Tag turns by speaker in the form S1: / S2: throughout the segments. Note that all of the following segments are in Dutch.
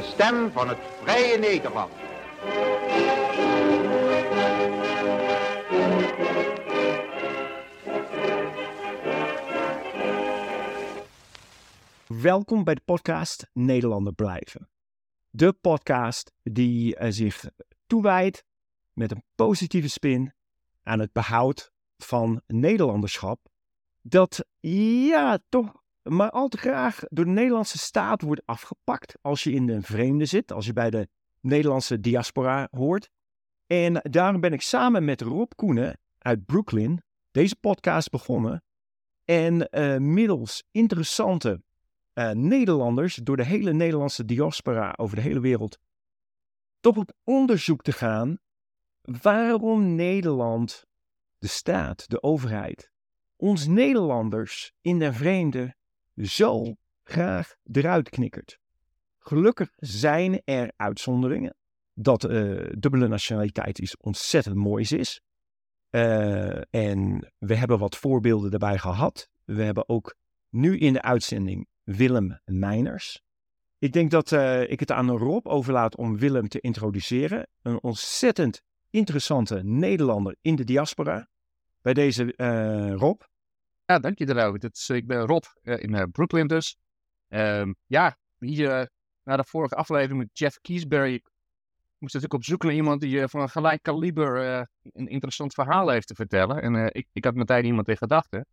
S1: De stem van het vrije Nederland.
S2: Welkom bij de podcast Nederlander blijven. De podcast die eh, zich toewijdt met een positieve spin aan het behoud van Nederlanderschap. Dat ja, toch maar al te graag door de Nederlandse staat wordt afgepakt als je in de vreemde zit, als je bij de Nederlandse diaspora hoort. En daarom ben ik samen met Rob Koenen uit Brooklyn deze podcast begonnen. En uh, middels interessante uh, Nederlanders door de hele Nederlandse diaspora over de hele wereld toch op onderzoek te gaan waarom Nederland, de staat, de overheid, ons Nederlanders in de vreemde zo graag eruit knikkert. Gelukkig zijn er uitzonderingen. Dat uh, dubbele nationaliteit iets ontzettend moois is. Uh, en we hebben wat voorbeelden daarbij gehad. We hebben ook nu in de uitzending Willem Meiners. Ik denk dat uh, ik het aan Rob overlaat om Willem te introduceren. Een ontzettend interessante Nederlander in de diaspora. Bij deze Rob.
S3: Ja, dank je. Dat is, ik ben Rob uh, in uh, Brooklyn dus. Um, ja, hier na de vorige aflevering met Jeff Kiesberry moest natuurlijk op zoek naar iemand die van een gelijk kaliber een interessant verhaal heeft te vertellen. En ik, ik had meteen iemand in gedachten.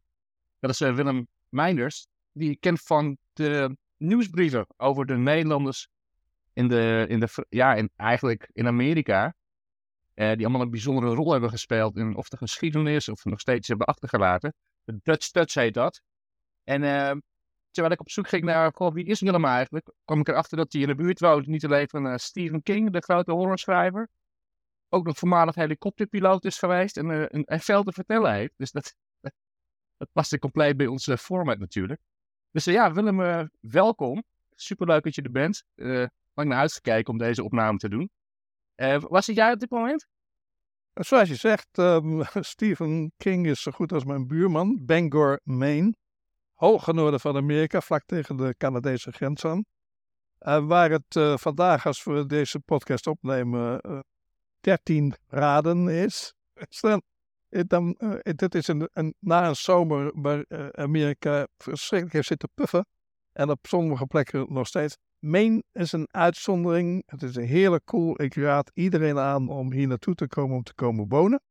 S3: Dat is Willem Meinders. Die ik ken van de nieuwsbrieven over de Nederlanders in de, in de ja, in, eigenlijk in Amerika. die allemaal een bijzondere rol hebben gespeeld in of de geschiedenis of nog steeds hebben achtergelaten. De Dutch Touch heet dat. En uh, terwijl ik op zoek ging naar, goh, wie is Willem eigenlijk, kwam ik erachter dat hij in de buurt woont. Niet alleen van uh, Stephen King, de grote horrorschrijver. Ook nog voormalig helikopterpiloot is geweest en, uh, en, veel te vertellen heeft. Dus dat, dat, compleet bij onze format natuurlijk. Dus ja, Willem, welkom. Superleuk dat je er bent. lang naar uitgekeken om deze opname te doen. was het jij op dit moment?
S4: Zoals je zegt, um, Stephen King is zo goed als mijn buurman, Bangor, Maine. Hoge noorden van Amerika, vlak tegen de Canadese grens aan. Waar het uh, vandaag, als we deze podcast opnemen, uh, 13 graden is. dan, dan, dit is een, een, na een zomer waar Amerika verschrikkelijk heeft zitten puffen. En op sommige plekken nog steeds Maine is een uitzondering. Het is een heerlijk cool. Ik raad iedereen aan om hier naartoe te komen om te komen wonen.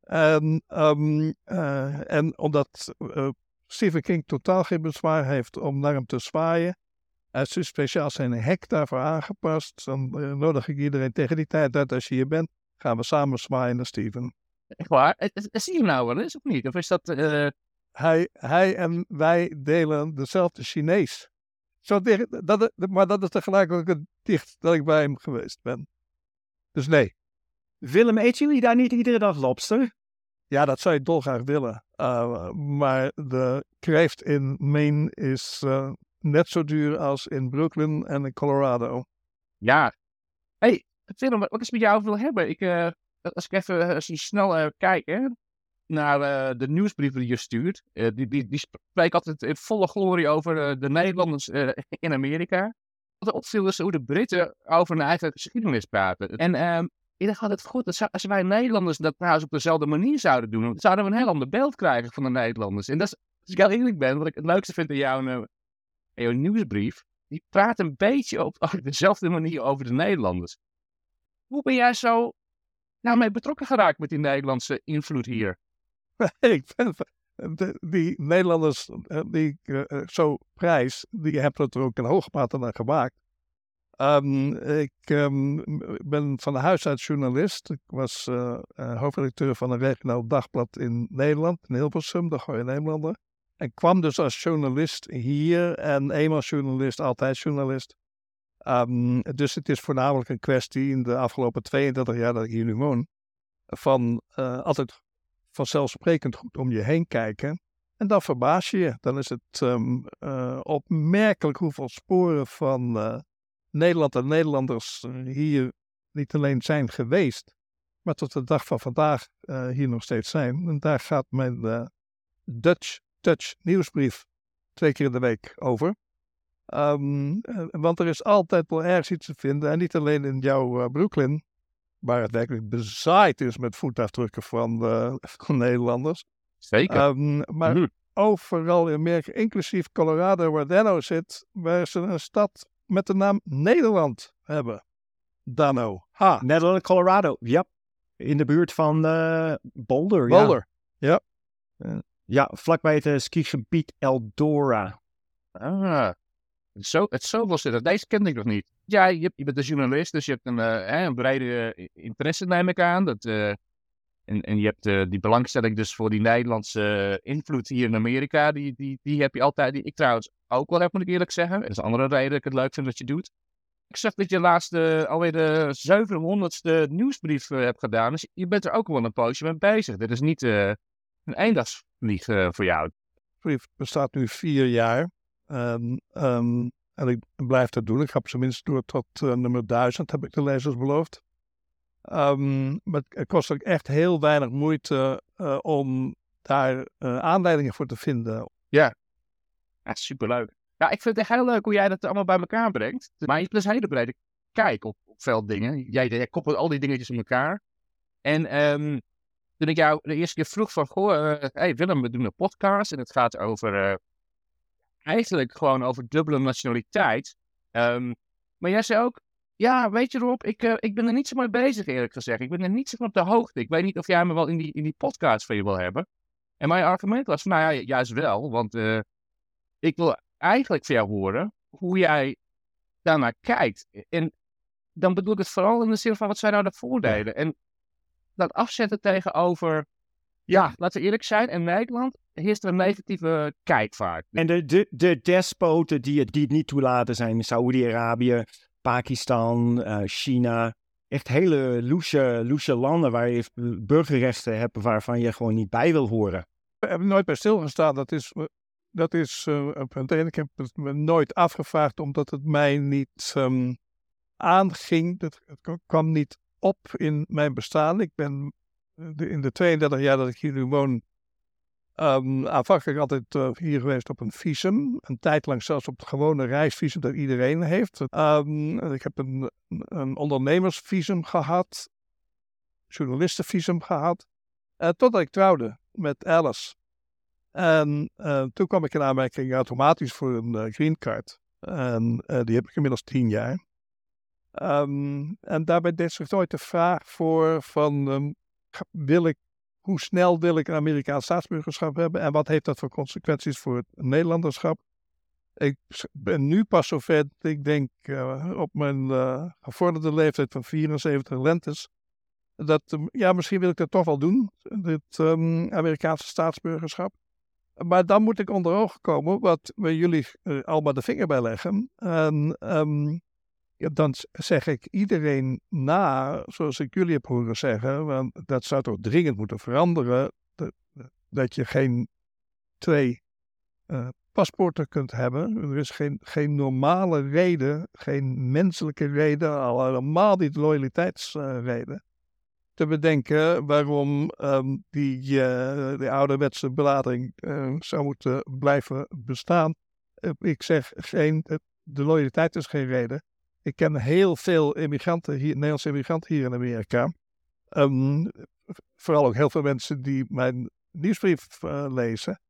S4: En, um, uh, en omdat uh, Stephen King totaal geen bezwaar heeft om naar hem te zwaaien, hij heeft speciaal zijn hek daarvoor aangepast. Dan uh, nodig ik iedereen tegen die tijd uit. Als je hier bent, gaan we samen zwaaien naar Steven.
S3: Echt waar? Zie je hem nou wel eens of niet? Of is dat...
S4: Hij, hij en wij delen dezelfde Chinees. Zo dicht, dat, maar dat is tegelijk ook het dicht dat ik bij hem geweest ben. Dus nee.
S2: Willem, eten jullie daar niet iedere dag lobster?
S4: Ja, dat zou je dolgraag willen. Uh, maar de kreeft in Maine is uh, net zo duur als in Brooklyn en in Colorado.
S3: Ja. hey, Willem, wat is met jou wil hebben? Ik, uh, als ik even snel kijk, hè, naar uh, de nieuwsbrieven die je stuurt. Uh, die, die, die spreken altijd in volle glorie over uh, de Nederlanders in Amerika. Wat opviel is hoe de Britten over hun eigen geschiedenis praten. En ehm, ik dacht altijd goed, dat als wij Nederlanders dat trouwens op dezelfde manier zouden doen, zouden we een heel ander beeld krijgen van de Nederlanders. En dat is, als ik heel eerlijk ben, wat ik het leukste vind in jouw, jouw nieuwsbrief, die praat een beetje op, op dezelfde manier over de Nederlanders. Hoe ben jij zo nou mee betrokken geraakt met die Nederlandse invloed hier?
S4: ik ben, de, die Nederlanders eh, die ik uh, zo prijs, die hebben het er ook in hoge mate naar gemaakt. Um, ik um, ben van huis uit journalist. Ik was hoofdredacteur van een regionaal dagblad in Nederland, in Hilversum, de Goeie Nederlander. En kwam dus als journalist hier en eenmaal journalist, altijd journalist. Um, dus het is voornamelijk een kwestie in de afgelopen 32 jaar dat ik hier nu woon, van altijd vanzelfsprekend goed om je heen kijken. En dan verbaas je je. Dan is het um, uh, opmerkelijk hoeveel sporen van uh, Nederland en Nederlanders hier niet alleen zijn geweest, maar tot de dag van vandaag hier nog steeds zijn. En daar gaat mijn Dutch Touch nieuwsbrief twee keer in de week over. Ehm, eh, want er is altijd wel ergens iets te vinden. En niet alleen in jouw eh, Brooklyn, waar het werkelijk bezaaid is met voetafdrukken van, eh, van Nederlanders.
S3: Zeker.
S4: Ehm, maar overal in Amerika, inclusief Colorado, waar Dano zit, waar ze een stad met de naam Nederland hebben. Dano. Ha,
S2: Netherlands, Colorado. Ja. In de buurt van eh, Boulder. ja.
S4: Boulder.
S2: Ja, vlakbij het eh, skigebied Eldora.
S3: Ah, zo, het zoveelste. dat- Deze kende ik nog niet. Ja, je, je bent een journalist, dus je hebt een, eh, brede eh, interesse, neem ik aan. Dat, eh, en, en je hebt die belangstelling dus voor die Nederlandse invloed hier in Amerika. Die, die, die heb je altijd. Die ik trouwens ook wel heb, moet ik eerlijk zeggen. Dat is een andere reden dat ik het leuk vind dat je doet. Ik zag dat je laatst alweer de 700ste nieuwsbrief hebt gedaan. Dus je bent er ook wel een poosje mee bezig. Dit is niet een eendagsvlieg eh, voor jou.
S4: brief bestaat nu vier jaar. Ehm, en ik blijf dat doen. Ik ga op zijn minst door tot eh, nummer 1000, heb ik de lezers beloofd. Ehm, maar het kost ook echt heel weinig moeite eh, om daar eh, aanleidingen voor te vinden.
S3: Ja, superleuk. Ja, ik vind het echt heel leuk hoe jij dat allemaal bij elkaar brengt. Maar je hebt een hele brede kijk op, veel dingen. Jij, jij koppelt al die dingetjes in elkaar. En ehm, toen ik jou de eerste keer vroeg van, goh, hey Willem, we doen een podcast en het gaat over, eigenlijk gewoon over dubbele nationaliteit. Ehm, maar jij zei ook, ja, weet je Rob, ik, eh, ik ben er niet zo mee bezig eerlijk gezegd. Ik ben er niet zo op de hoogte. Ik weet niet of jij me wel in die, in die podcast van je wil hebben. En mijn argument was nou ja, juist wel, want eh, ik wil eigenlijk van jou horen hoe jij daarnaar kijkt. En dan bedoel ik het vooral in de zin van wat zijn nou de voordelen? En dat afzetten tegenover, ja, laten we eerlijk zijn, in Nederland heerst er een negatieve kijkvaart.
S2: En de, de, de despoten die het, die het niet toelaten zijn Saoedi-Arabië, Pakistan, eh, China. Echt hele loesje, loesje landen waar je burgerrechten hebt waarvan je gewoon niet bij wil horen.
S4: We hebben nooit bij stilgestaan. Dat is, eh, dat is. En ik heb het me nooit afgevraagd omdat het mij niet ehm, aanging. Het, het kwam niet op in mijn bestaan. Ik ben eh, in de 32 jaar dat ik hier nu woon, ehm, aanvankelijk altijd eh, hier geweest op een visum. Een tijd lang zelfs op het gewone reisvisum dat iedereen heeft. Ehm, ik heb een, een ondernemersvisum gehad, journalistenvisum gehad. eh, totdat ik trouwde met Alice. En eh, toen kwam ik in aanmerking automatisch voor een green card. En die heb ik inmiddels tien jaar. Ehm, en daarbij deed zich nooit de vraag voor van wil ik, hoe snel wil ik een Amerikaans staatsburgerschap hebben en wat heeft dat voor consequenties voor het Nederlanderschap? Ik ben nu pas zover dat ik denk eh, op mijn eh, gevorderde leeftijd van 74 lentes. Dat, ehm, ja, misschien wil ik dat toch wel doen, dit ehm, Amerikaanse staatsburgerschap. Maar dan moet ik onder ogen komen wat we jullie eh, allemaal de vinger bij leggen. En ehm, ja, dan zeg ik iedereen na, zoals ik jullie heb horen zeggen, want dat zou toch dringend moeten veranderen, dat, dat je geen twee eh, paspoorten kunt hebben. Er is geen, geen normale reden, geen menselijke reden, al helemaal niet loyaliteitsreden, te bedenken waarom ehm, die, eh die ouderwetse belading eh, zou moeten blijven bestaan. Eh, ik zeg geen, eh, de loyaliteit is geen reden. Ik ken heel veel immigranten hier, Nederlandse immigranten hier in Amerika. Ehm, vooral ook heel veel mensen die mijn nieuwsbrief eh, lezen.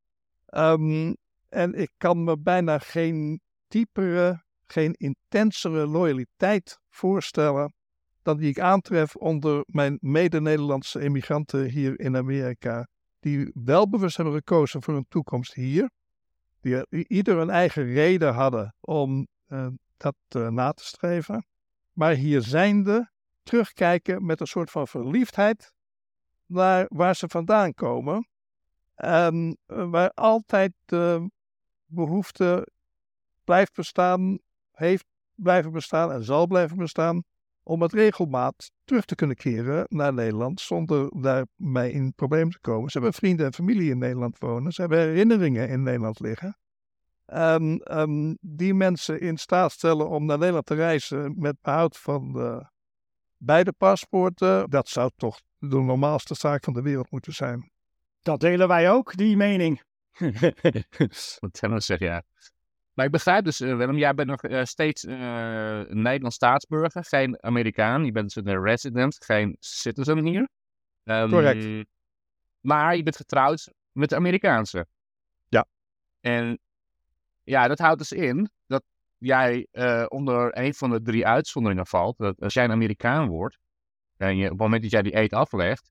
S4: Ehm, en ik kan me bijna geen diepere, geen intensere loyaliteit voorstellen dan die ik aantref onder mijn mede-Nederlandse immigranten hier in Amerika. Die wel bewust hebben gekozen voor een toekomst hier. Die ieder een eigen reden hadden om eh, dat eh, na te streven. Maar hier zijnde terugkijken met een soort van verliefdheid naar waar ze vandaan komen. En eh, waar altijd de behoefte blijft bestaan, heeft blijven bestaan en zal blijven bestaan om met regelmaat terug te kunnen keren naar Nederland zonder daarmee in problemen te komen. Ze hebben vrienden en familie in Nederland wonen, ze hebben herinneringen in Nederland liggen. En ehm, die mensen in staat stellen om naar Nederland te reizen met behoud van de beide paspoorten, dat zou toch de normaalste zaak van de wereld moeten zijn.
S2: Dat delen wij ook, die mening.
S3: Wat Tennis zegt, ja. Maar ik begrijp dus, uh, Willem, jij bent nog uh, steeds uh, een Nederlands staatsburger, geen Amerikaan. Je bent dus een resident, geen citizen hier.
S4: Um, Correct.
S3: Maar je bent getrouwd met de Amerikaanse.
S4: Ja.
S3: En ja, dat houdt dus in dat jij onder een van de drie uitzonderingen valt. Dat als jij een Amerikaan wordt, en je, op het moment dat jij die eet aflegt,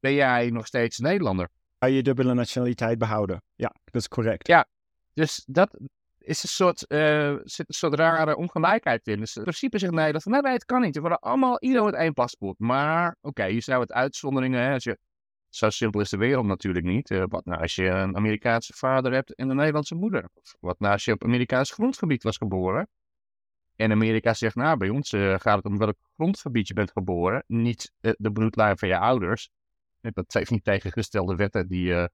S3: ben jij nog steeds Nederlander.
S2: Kan je dubbele nationaliteit behouden? Ja, dat is correct.
S3: Ja, dus dat, is een soort, uh, zit een soort rare ongelijkheid in. Dus in principe zegt Nederland van, nee, nee, het kan niet. We worden allemaal, iedereen met één paspoort. Maar, oké, je zou het uitzonderingen, hè, als je, zo simpel is de wereld natuurlijk niet. Uh, wat nou als je een Amerikaanse vader hebt en een Nederlandse moeder? Of wat nou als je op Amerikaans grondgebied was geboren? En Amerika zegt, nou, bij ons uh, gaat het om welk grondgebied je bent geboren, niet de bloedlijn van je ouders. Dat zijn niet tegengestelde wetten die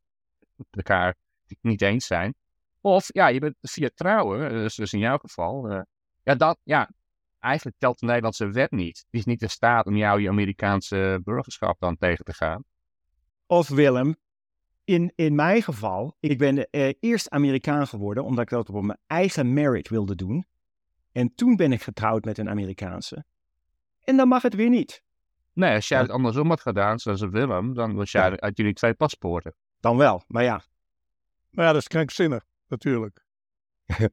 S3: elkaar niet eens zijn. Of ja, je bent via trouwen, dus, dus in jouw geval. Ja, dat, ja, eigenlijk telt de Nederlandse wet niet. Die is niet in staat om jou je Amerikaanse burgerschap dan tegen te gaan.
S2: Of Willem, in, in mijn geval, ik ben uh, eerst Amerikaan geworden omdat ik dat op mijn eigen merit wilde doen. En toen ben ik getrouwd met een Amerikaanse. En dan mag het weer niet.
S3: Nee, als jij het andersom had gedaan, zoals Willem, dan was jij uit jullie twee paspoorten.
S2: Dan wel, maar ja.
S4: Maar ja, dat is krankzinnig natuurlijk.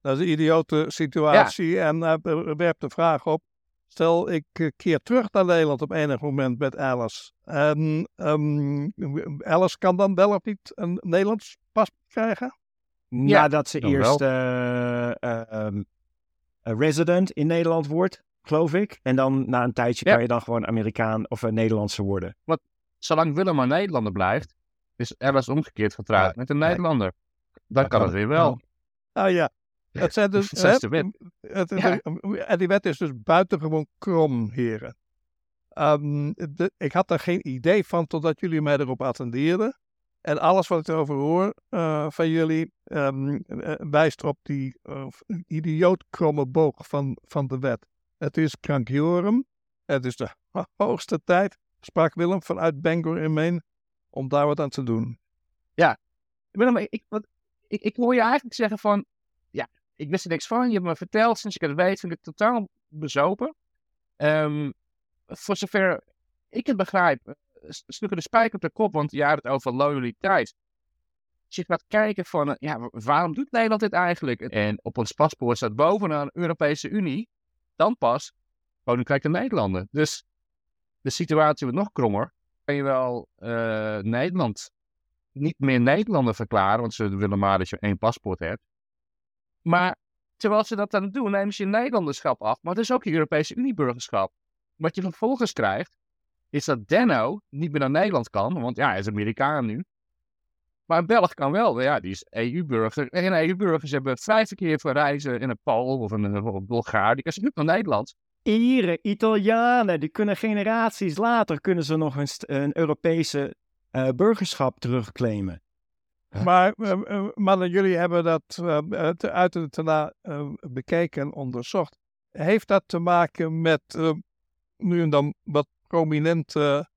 S4: dat is een idiote situatie en uh, werpt de vraag op. Stel, ik uh, keer terug naar Nederland op enig moment met Alice. En um, Alice kan dan wel of niet een Nederlands paspoort krijgen?
S2: Ja, Nadat ze eerst uh, um, resident in Nederland wordt, geloof ik. En dan na een tijdje ja. kan je dan gewoon Amerikaan of een Nederlandse worden.
S3: Want zolang Willem maar Nederlander blijft, is Alice omgekeerd getrouwd ja. met een Nederlander. Dan kan het weer wel.
S4: Nou ja, het zijn dus.
S3: de wet.
S4: Het, En die wet is dus buitengewoon krom, heren. Um, de, ik had daar geen idee van totdat jullie mij erop attendeerden. En alles wat ik erover hoor uh, van jullie um, wijst op die uh, idioot kromme boog van, van de wet. Het is krankjorum. Het is de hoogste tijd, sprak Willem vanuit Bangor in Maine, om daar wat aan te doen.
S3: Ja, Willem, ik, wat, ik, ik hoor je eigenlijk zeggen van, ik wist er niks van. Je hebt me verteld, sinds ik het weet, vind ik het totaal bezopen. Um, voor zover ik het begrijp, eh, stukken de spijker op de kop, want je had het over loyaliteit. Als je gaat kijken van, eh, ja, waarom doet Nederland dit eigenlijk? En op ons paspoort staat bovenaan Europese Unie, dan pas Koninkrijk de Nederlanden. Dus de situatie wordt nog krommer. Kan je wel uh, Nederland niet meer Nederlander verklaren, want ze willen maar dat je één paspoort hebt. Maar terwijl ze dat dan doen, nemen ze je Nederlanderschap af, maar het is ook je Europese Unieburgerschap. Wat je vervolgens krijgt, is dat Denno niet meer naar Nederland kan, want ja, hij is Amerikaan nu. Maar een Belg kan wel, ja, die is EU-burger. En EU-burgers hebben vrij verkeer voor reizen in een Pool of een, een Bulgaar, die kan ze niet naar Nederland.
S2: Ieren, Italianen, die kunnen generaties later kunnen ze nog een, een Europese uh, burgerschap terugclaimen.
S4: Maar uh, mannen, jullie hebben dat uit en daarna bekeken en onderzocht. Heeft dat te maken met nu en dan wat prominente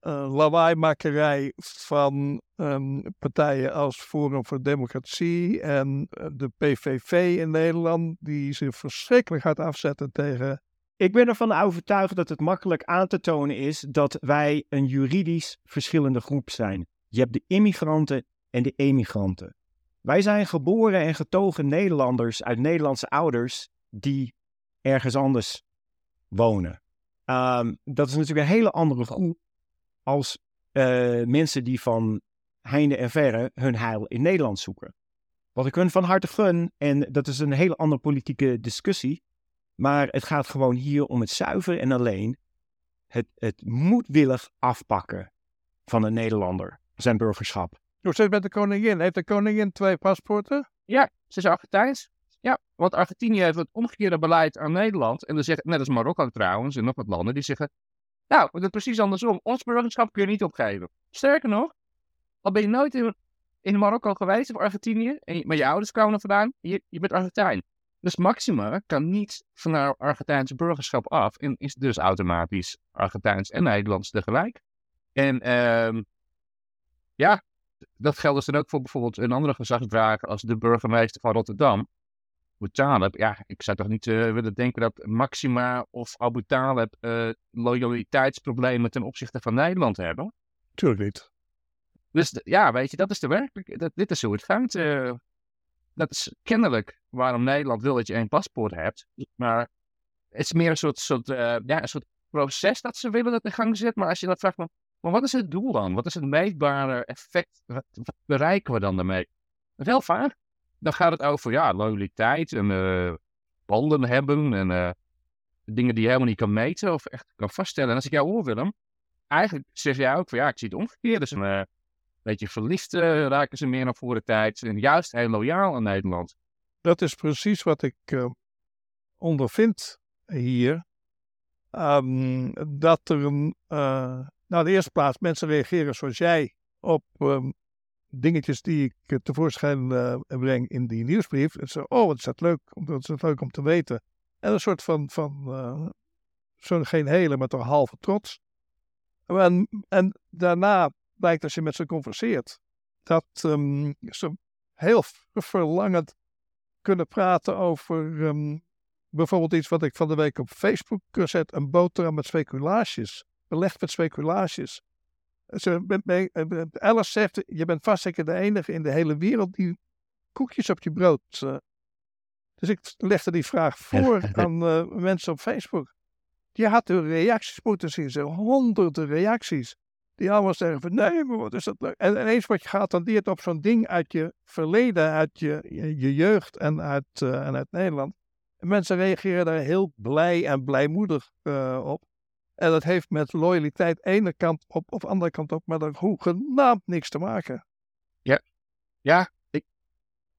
S4: lawaaimakerij van um, partijen als Forum voor Democratie en de PVV in Nederland, die zich verschrikkelijk hard afzetten tegen
S2: ik ben ervan overtuigd dat het makkelijk aan te tonen is dat wij een juridisch verschillende groep zijn. Je hebt de immigranten en de emigranten. Wij zijn geboren en getogen Nederlanders uit Nederlandse ouders die ergens anders wonen. Um, dat is natuurlijk een hele andere groep als uh, mensen die van heinde en verre hun heil in Nederland zoeken. Wat ik hun van harte gun, en dat is een hele andere politieke discussie, maar het gaat gewoon hier om het zuiver en alleen het, het moedwillig afpakken van een Nederlander, zijn burgerschap.
S4: Zit het met de koningin? Heeft de koningin twee paspoorten?
S3: Ja, ze is Argentijns. Ja, want Argentinië heeft het omgekeerde beleid aan Nederland. En dan zegt, net als Marokko trouwens en nog wat landen, die zeggen... Nou, het is precies andersom. Ons burgerschap kun je niet opgeven. Sterker nog, al ben je nooit in, in Marokko geweest of Argentinië, en, maar je ouders kwamen er vandaan, je, je bent Argentijn. Dus Maxima kan niet van haar Argentijnse burgerschap af en is dus automatisch Argentijns en Nederlands tegelijk. En um, ja, dat geldt dus dan ook voor bijvoorbeeld een andere gezagsdrager als de burgemeester van Rotterdam. Abu Talib, ja, ik zou toch niet eh, willen denken dat Maxima of Abu Talib eh, loyaliteitsproblemen ten opzichte van Nederland hebben.
S4: Tuurlijk niet.
S3: Dus ja, weet je, dat is de werkelijk, dat, dit is hoe het gaat. eh. dat is kennelijk waarom Nederland wil dat je één paspoort hebt. Maar het is meer een soort, soort, ja, een soort proces dat ze willen dat in gang zet. Maar als je dat vraagt, maar wat is het doel dan? Wat is het meetbare effect? Wat, bereiken we dan daarmee? Wel vaak. Dan gaat het over ja, loyaliteit en eh, banden hebben en eh, dingen die je helemaal niet kan meten of echt kan vaststellen. En als ik jou hoor, Willem, eigenlijk zeg jij ook van ja, ik zie het omgekeerd. Dus een eh, beetje verliefd raken ze meer voor de tijd. En juist heel loyaal aan Nederland.
S4: Dat is precies wat ik ondervind hier. Ehm, dat er een. Nou, de eerste plaats, mensen reageren zoals jij op ehm, dingetjes die ik eh, tevoorschijn eh, breng in die nieuwsbrief. En zo, oh, wat is dat leuk, wat is leuk om te weten. En een soort van, van eh, zo'n geen hele, maar toch halve trots. En, en daarna blijkt als je met ze converseert, dat ehm, ze heel verlangend kunnen praten over ehm, bijvoorbeeld iets wat ik van de week op Facebook zet. Een boterham met speculaties. Belegd met speculaties. Ze, eh, Alice zegt, je bent vast zeker de enige in de hele wereld die koekjes op je brood. eh. Dus ik legde die vraag voor aan eh, mensen op Facebook. Je had de reacties moeten zien, zo honderden reacties. Die allemaal zeggen van nee, maar wat is dat leuk. En ineens word je geattendeerd op zo'n ding uit je verleden, uit je, je, je jeugd en uit, en uit Nederland. En mensen reageren daar heel blij en blijmoedig op. En dat heeft met loyaliteit ene kant op of andere kant op, maar dat hoegenaamd niks te maken.
S3: Ja, ik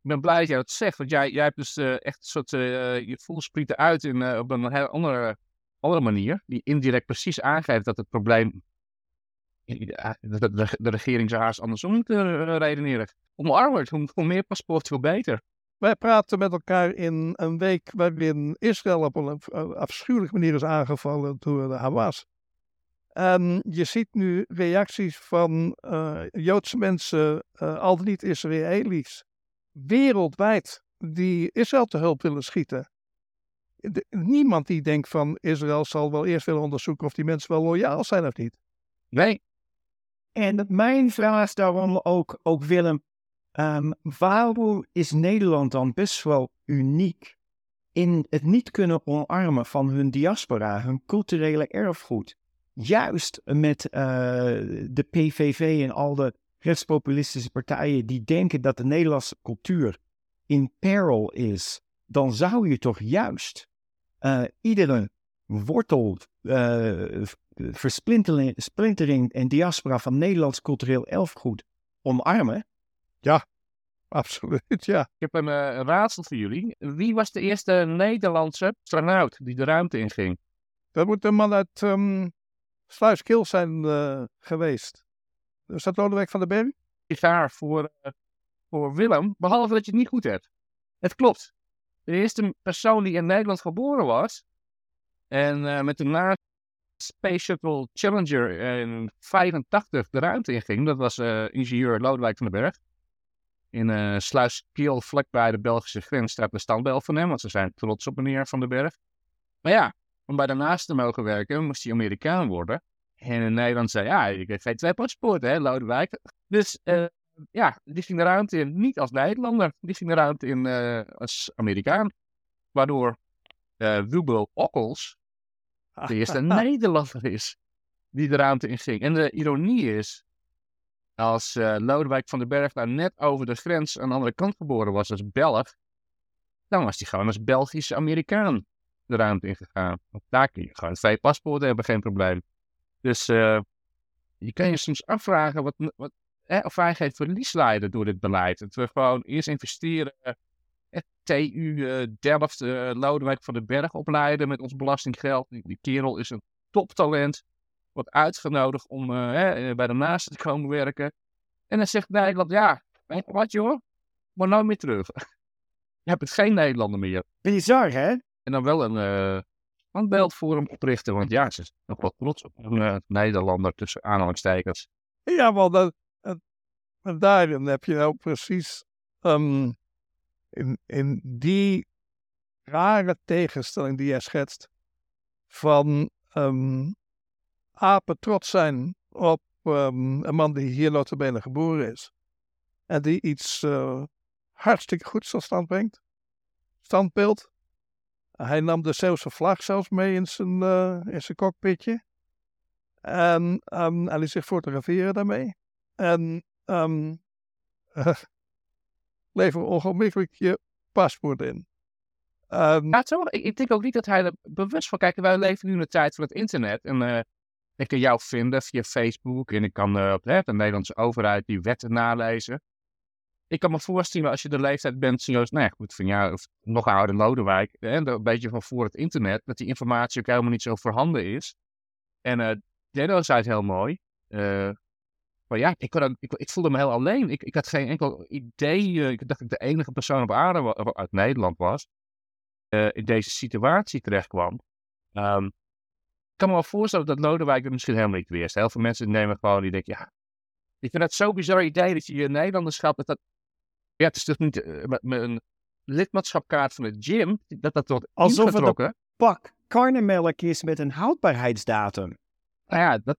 S3: ben blij dat jij dat zegt. Want jij, jij hebt dus eh, echt een soort eh, je voelsprieten uit in, eh, op een heel andere, andere manier. Die indirect precies aangeeft dat het probleem. Ja, dat de, de, regering zou haast andersom moeten redeneren. Omarm het. Hoe, hoe meer paspoort, hoe beter.
S4: Wij praten met elkaar in een week waarin Israël op een eh, afschuwelijke manier is aangevallen door de Hamas. En je ziet nu reacties van eh, Joodse mensen, eh, al dan niet Israëli's, wereldwijd, die Israël te hulp willen schieten. De- niemand die denkt van Israël zal wel eerst willen onderzoeken of die mensen wel loyaal zijn of niet.
S3: Nee,
S2: En mijn vraag is daarom ook, ook Willem, ehm, waarom is Nederland dan best wel uniek in het niet kunnen omarmen van hun diaspora, hun culturele erfgoed? Juist met eh, de PVV en al de rechtspopulistische partijen die denken dat de Nederlandse cultuur in peril is, dan zou je toch juist eh, iedere wortel, eh, versplintering splintering en diaspora van Nederlands cultureel erfgoed omarmen.
S4: Absoluut, ja.
S3: ik heb een, eh, een raadsel voor jullie. Wie was de eerste Nederlandse astronaut die de ruimte inging?
S4: Dat moet een man uit um, Sluiskil zijn eh, geweest. Is dat Lodewijk van den Berg?
S3: Sigaar voor, eh, voor Willem, behalve dat je het niet goed hebt. Het klopt. De eerste persoon die in Nederland geboren was en met de naam Space Shuttle Challenger in 85 de ruimte inging, dat was ingenieur Lodewijk van den Berg. In eh Sluiskil, vlakbij de Belgische grens, staat de standbeeld van hem, want ze zijn trots op meneer Van den Berg. Maar ja, om bij daarnaast te mogen werken, moest hij Amerikaan worden. En in Nederland zei ja, ik heb geen twee paspoorten, hè, Lodewijk. Dus eh, ja, die ging de ruimte in niet als Nederlander, die ging de ruimte in eh, als Amerikaan. Waardoor eh Wubbo Ockels de eerste Nederlander is die de ruimte in ging. En de ironie is, als eh, Lodewijk van den Berg daar net over de grens aan de andere kant geboren was als Belg, dan was hij gewoon als Belgische Amerikaan de ruimte ingegaan. Want daar kun je gewoon twee paspoorten hebben, geen probleem. Dus eh, je kan je soms afvragen wat, wat, hè, of wij geen verlies leiden door dit beleid. Dat we gewoon eerst investeren, eh, TU Delft, eh, Lodewijk van den Berg opleiden met ons belastinggeld. Die kerel is een toptalent, wordt uitgenodigd om eh, hè, bij de naasten te komen werken. En dan zegt Nederland, ja, weet je wat joh, maar nou meer terug. je hebt het geen Nederlander meer.
S2: Bizar, hè?
S3: En dan wel een eh standbeeld voor hem oprichten. Want ja, ze is nog wel trots op een eh, Nederlander tussen aanhalingstekens.
S4: Ja, want dat, en, en daarin heb je nou precies ehm, in, in die rare tegenstelling die jij schetst. Van um, apen trots zijn op um, een man die hier notabene geboren is. En die iets uh, hartstikke goeds tot stand brengt. Standbeeld. Hij nam de Zeeuwse vlag zelfs mee in zijn, uh, in zijn cockpitje. En um, hij liet zich fotograferen daarmee. En um, uh, lever ongelooflijk je paspoort in.
S3: Um, ja, ik, denk ook niet dat hij er bewust van... Kijk, wij leven nu in de tijd van het internet. En uh, ik kan jou vinden via Facebook. En ik kan uh, de Nederlandse overheid die wetten nalezen. Ik kan me voorstellen als je de leeftijd bent, zoals, nou ja, van jou of nog ouder Lodewijk, hè, een beetje van voor het internet, dat die informatie ook helemaal niet zo voorhanden is. En uh, Denno zei het heel mooi. Maar ja, ik, ik, voelde me heel alleen. Ik, ik had geen enkel idee. Ik dacht dat ik de enige persoon op aarde uit Nederland was. In deze situatie terecht kwam. Ik kan me wel voorstellen dat Lodewijk er misschien helemaal niet wist. Heel veel mensen nemen gewoon, die denken, ja, ik vind het zo'n bizar idee dat je je Nederlanderschap, dat dat, ja, het is toch niet uh, met, met, een lidmaatschapkaart van de gym, dat dat wordt
S2: Alsof
S3: ingetrokken.
S2: het een pak karnemelk is met een houdbaarheidsdatum.
S3: Nou ja, dat,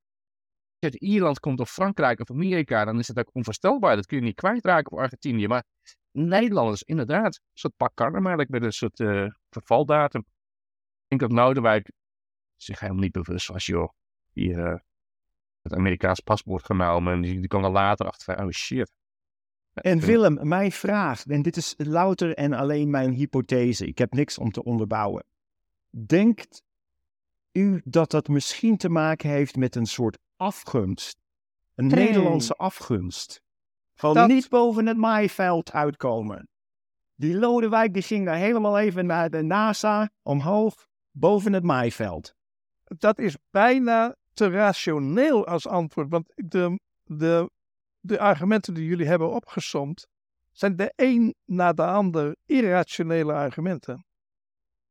S3: uit Ierland komt of Frankrijk of Amerika, dan is het ook onvoorstelbaar. Dat kun je niet kwijtraken op Argentinië. Maar Nederlanders, inderdaad, een soort pak karnemelk met een soort uh, vervaldatum. Ik denk dat Noudewijk zich helemaal niet bewust was, joh. Hier uh, het Amerikaans paspoort genomen en die, die kwam er later achter van, oh shit.
S2: En Willem, mijn vraag, en dit is louter en alleen mijn hypothese, ik heb niks om te onderbouwen. Denkt u dat dat misschien te maken heeft met een soort afgunst? Een
S4: Nee.
S2: Nederlandse afgunst. Van
S4: Dat-
S2: niet boven het maaiveld uitkomen. Die Lodewijk die ging daar helemaal even naar de NASA omhoog, boven het maaiveld.
S4: Dat is bijna te rationeel als antwoord. Want de, de, de argumenten die jullie hebben opgesomd, zijn de een na de ander irrationele argumenten.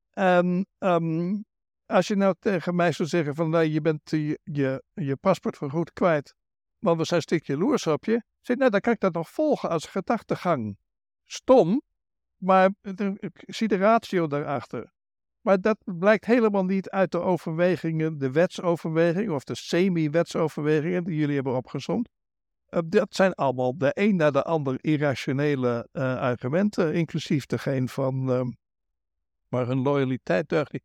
S4: En ehm, als je nou tegen mij zou zeggen van nou, je bent je, je, je paspoort voorgoed kwijt, want we zijn stukje loers op je. Nou, dan kan ik dat nog volgen als gedachtegang. Stom, maar er- ik zie de ratio daarachter. Maar dat blijkt helemaal niet uit de overwegingen, de wetsoverwegingen of de semi-wetsoverwegingen die jullie hebben opgezomd. Eh, dat zijn allemaal de een na de ander irrationele eh, argumenten, inclusief degene van. ehm, maar hun loyaliteit deugt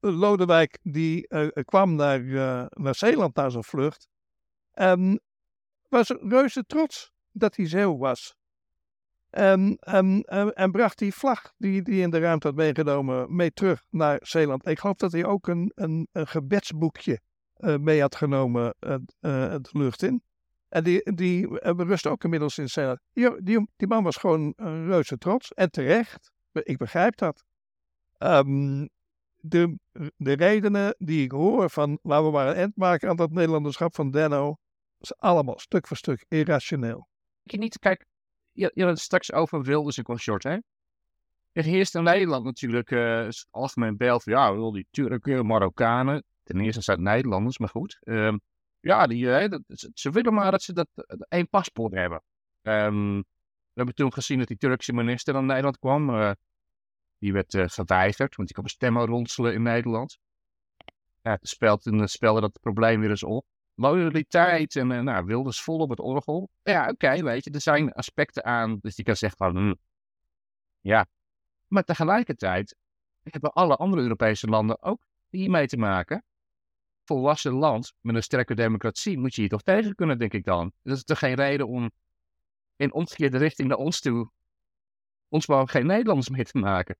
S4: Lodewijk die eh, kwam naar, naar Zeeland na zijn vlucht. En was reuze trots dat hij Zeeuw was. En, en, en, en bracht die vlag die hij in de ruimte had meegenomen mee terug naar Zeeland. Ik geloof dat hij ook een, een, een gebedsboekje eh, mee had genomen eh, eh, de lucht in. En die, die berust ook inmiddels in Zeeland. Die, die, die man was gewoon een reuze trots. En terecht. Ik begrijp dat. Ehm, de, de redenen die ik hoor van laten we maar een end maken aan dat Nederlanderschap van Denno. is allemaal stuk voor stuk irrationeel.
S3: Je niet, kijk, je, je had het straks over Wilders en consort, hè? Er heerst in Nederland natuurlijk het algemeen beeld van, ja, wel die Turken, Marokkanen, ten eerste zijn het Nederlanders, maar goed. Ehm, ja, die, eh, ze, willen maar dat ze dat, eh, één paspoort hebben. Ehm, we hebben toen gezien dat die Turkse minister naar Nederland kwam. die werd eh, geweigerd, want die kwam stemmen ronselen in Nederland. Ja, toen speelt, toen speelde dat probleem weer eens op loyaliteit en eh, nou, Wilders vol op het orgel. Ja, oké, weet je, er zijn aspecten aan, dus je kan zeggen van, hm, ja. Maar tegelijkertijd hebben alle andere Europese landen ook hiermee te maken. Volwassen land met een sterke democratie moet je hier toch tegen kunnen, denk ik dan. Dat is toch geen reden om in omgekeerde richting naar ons toe, ons maar geen Nederlanders meer te maken.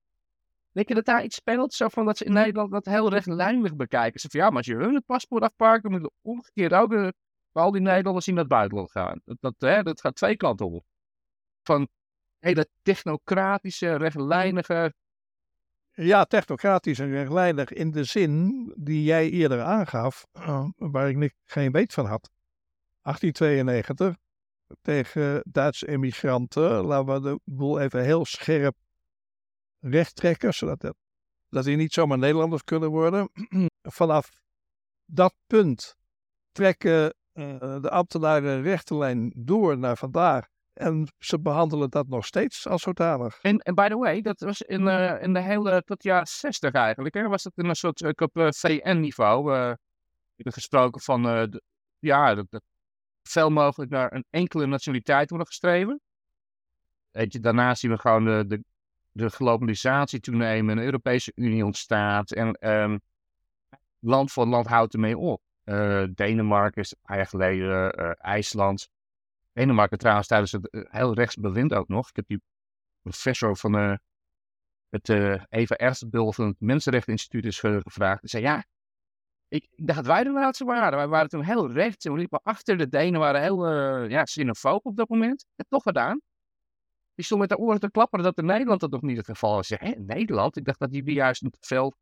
S3: Denk je dat daar iets speelt? Zo van dat ze in Nederland dat heel rechtlijnig bekijken. Ze van ja, maar als je hun het paspoort afpakt, dan moet je omgekeerd ook eh, al die Nederlanders die naar het buitenland gaan. Dat, dat, hè, dat gaat twee kanten op. Van hele technocratische, rechtlijnige.
S4: Ja, technocratisch en rechtlijnig in de zin die jij eerder aangaf, eh, waar ik geen weet van had. 1892, tegen Duitse emigranten, laten we de boel even heel scherp recht trekken, zodat het, dat die niet zomaar Nederlanders kunnen worden. Vanaf dat punt trekken eh, de ambtenaren een rechte lijn door naar vandaag En ze behandelen dat nog steeds als zodanig.
S3: En, en by the way, dat was in, uh, in de hele, tot jaren 60 eigenlijk, hè, was dat in een soort, op uh, VN-niveau, uh, gesproken van, ja, dat, dat veel mogelijk naar een enkele nationaliteit worden gestreven. Weet daarna zien we gewoon de, de, de globalisatie toenemen, een Europese Unie ontstaat en um, land voor land houdt ermee op. Uh, Denemarken is jaar geleden, uh, IJsland. Denemarken trouwens tijdens het heel rechts bewind ook nog. Ik heb die professor van het Eva Erstbul van het Mensenrechteninstituut is gevraagd. Hij zei ja, ik, dacht wij de laatste waren. Wij waren toen heel rechts en we liepen achter. De Denen waren heel ja, xenofoob op dat moment. En toch gedaan. Die stond met de oren te klapperen dat in Nederland dat nog niet het geval was. Hè, Nederland? Ik dacht dat die juist veel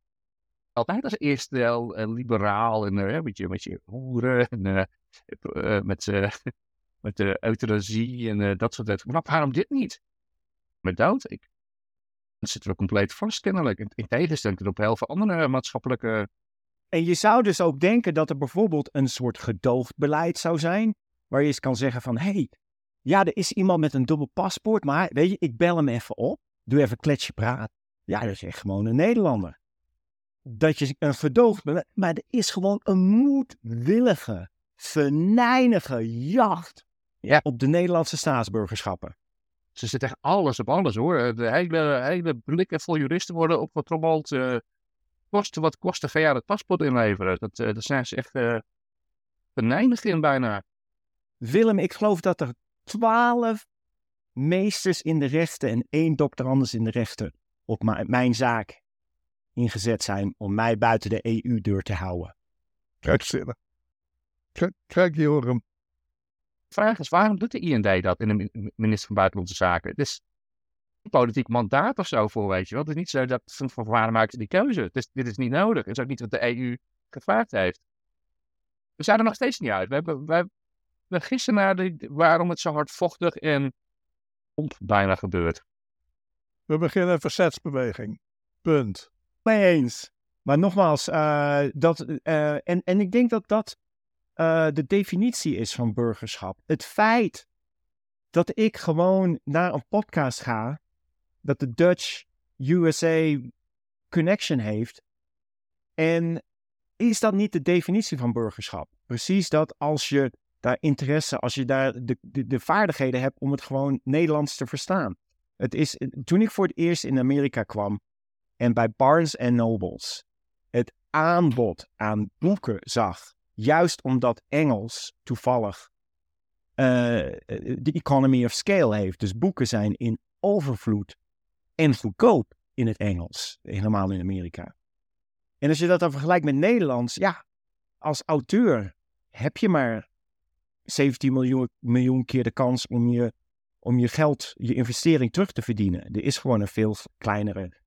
S3: altijd als eerste heel uh, liberaal en uh, met, je, met je hoeren en uh, met, met de euthanasie en dat soort dingen. Maar waarom dit niet? Met dood? Ik, dan zitten we compleet vast kennelijk. In, in tegenstelling tot op heel veel andere maatschappelijke...
S2: En je zou dus ook denken dat er bijvoorbeeld een soort gedoogdbeleid zou zijn, waar je eens kan zeggen van, hé, hey, ja, er is iemand met een dubbel paspoort, maar weet je, ik bel hem even op, doe even kletsje praten. Ja, dat is echt gewoon een Nederlander dat je een verdoofd bent. Maar er is gewoon een moedwillige, venijnige jacht ja. op de Nederlandse staatsburgerschappen.
S3: Ze zitten echt alles op alles hoor. De hele, hele blikken vol juristen worden opgetrommeld. Uh, kosten wat kosten, ga je het paspoort inleveren. Dat, uh, dat zijn ze echt uh, venijnig in bijna.
S2: Willem, ik geloof dat er twaalf meesters in de rechten en één doctorandus in de rechten op mijn zaak ingezet zijn om mij buiten de EU-deur te houden.
S4: Kijk, kijk Joram.
S3: De vraag is, waarom doet de IND dat in de minister van Buitenlandse Zaken? Het is een politiek mandaat of zo voor, weet je wel. Het is niet zo dat van, van waarom maken ze die keuze? Het is, dit is niet nodig. Het is ook niet wat de EU gevraagd heeft. We zijn er nog steeds niet uit. We, hebben, we, we gissen naar de, waarom het zo hardvochtig en bijna gebeurt.
S4: We beginnen een verzetsbeweging. Punt
S2: mee eens. Maar nogmaals, uh, dat, uh, en, en ik denk dat dat uh, de definitie is van burgerschap. Het feit dat ik gewoon naar een podcast ga, dat de Dutch USA connection heeft. En is dat niet de definitie van burgerschap? Precies dat als je interesse, als je daar de, de, de vaardigheden hebt om het gewoon Nederlands te verstaan. Het is, toen ik voor het eerst in Amerika kwam, en bij Barnes Nobles het aanbod aan boeken zag, juist omdat Engels toevallig uh, de economy of scale heeft. Dus boeken zijn in overvloed en goedkoop in het Engels, helemaal in Amerika. En als je dat dan vergelijkt met Nederlands, ja, als auteur heb je maar 17 miljoen, miljoen keer de kans om je, om je geld, je investering terug te verdienen. Er is gewoon een veel kleinere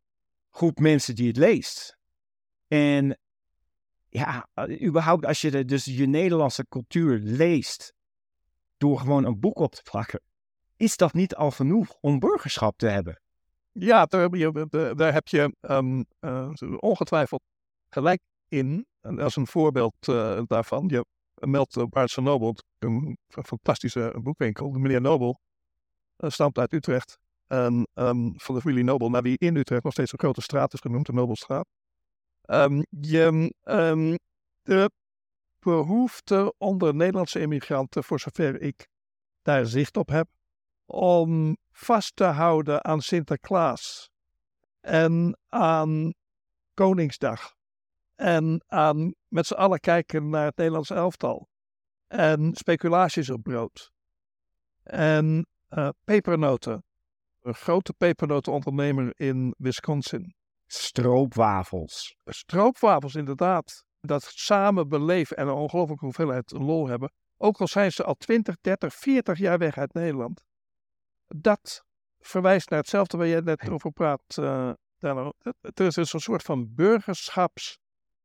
S2: groep mensen die het leest. En ja, eh, überhaupt als je dus je Nederlandse cultuur leest door gewoon een boek op te plakken, is dat niet al genoeg om burgerschap te hebben?
S4: Ja, daar heb je, daar heb je um, uh, ongetwijfeld gelijk in. En als een voorbeeld daarvan, je meldt uh, Barnes Nobel, een fantastische boekwinkel. De meneer Nobel stamt uit Utrecht. En um, van de familie Nobel, naar die in Utrecht nog steeds een grote straat is genoemd, de Nobelstraat. Um, je, um, de behoefte onder Nederlandse immigranten, voor zover ik daar zicht op heb, om vast te houden aan Sinterklaas en aan Koningsdag en aan met z'n allen kijken naar het Nederlands elftal en speculaties op brood en uh, pepernoten een grote pepernotenondernemer in Wisconsin.
S2: Stroopwafels.
S4: Stroopwafels, inderdaad. Dat samen beleven en een ongelooflijke hoeveelheid lol hebben. Ook al zijn ze al 20, 30, 40 jaar weg uit Nederland. Dat verwijst naar hetzelfde waar jij net over praat. Uh, er is een soort van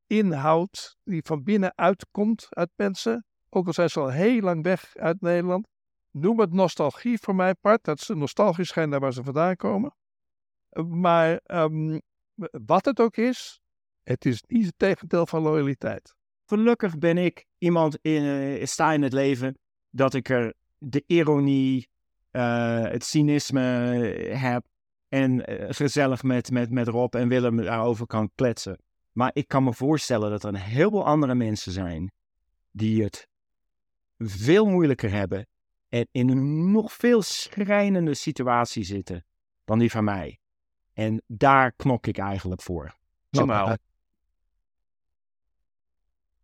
S4: burgerschapsinhoud die van binnenuit komt uit mensen. Ook al zijn ze al heel lang weg uit Nederland noem het nostalgie voor mijn part. Dat is nostalgisch schijn daar waar ze vandaan komen. Maar um, wat het ook is, het is niet het tegendeel van loyaliteit.
S2: Gelukkig ben ik iemand in, uh, sta in het leven dat ik er de ironie, eh, het cynisme heb en eh, gezellig met, met, met Rob en Willem daarover kan kletsen. Maar ik kan me voorstellen dat er een heleboel andere mensen zijn die het veel moeilijker hebben en in een nog veel schrijnende situatie zitten dan die van mij. En daar knok ik eigenlijk voor.
S3: Normaal.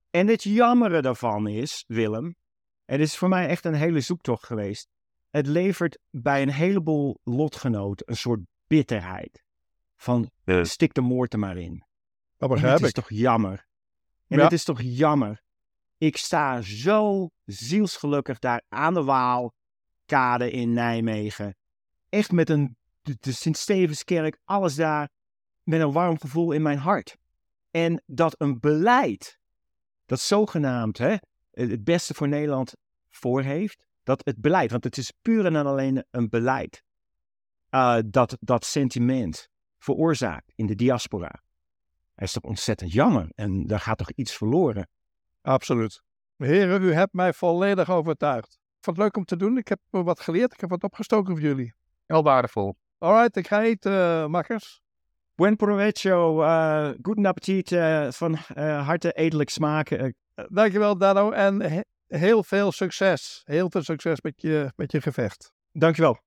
S2: En het jammere daarvan is, Willem, het is voor mij echt een hele zoektocht geweest. Het levert bij een heleboel lotgenoten een soort bitterheid. Van stik de moord er maar in.
S4: Dat
S2: het is toch jammer. En
S4: Ja.
S2: het is toch jammer. Ik sta zo zielsgelukkig daar aan de Waalkade in Nijmegen. Echt met een, de, de Sint-Stevenskerk, alles daar. Met een warm gevoel in mijn hart. En dat een beleid, dat zogenaamd hè, het beste voor Nederland voor heeft. Dat het beleid, want het is puur en alleen een beleid. eh, dat dat sentiment veroorzaakt in de diaspora. Dat is toch ontzettend jammer. En daar gaat toch iets verloren.
S4: Absoluut. Heren, u hebt mij volledig overtuigd. Ik vond het leuk om te doen. Ik heb wat geleerd. Ik heb wat opgestoken voor jullie.
S3: Heel waardevol.
S4: Alright, ik ga eten, eh, makkers.
S2: Buen provecho, uh, guten appetit, eh, van eh, harte edelijk smaken.
S4: Dankjewel, Dano. En he- heel veel succes. Heel veel succes met je, met je gevecht.
S2: dankjewel.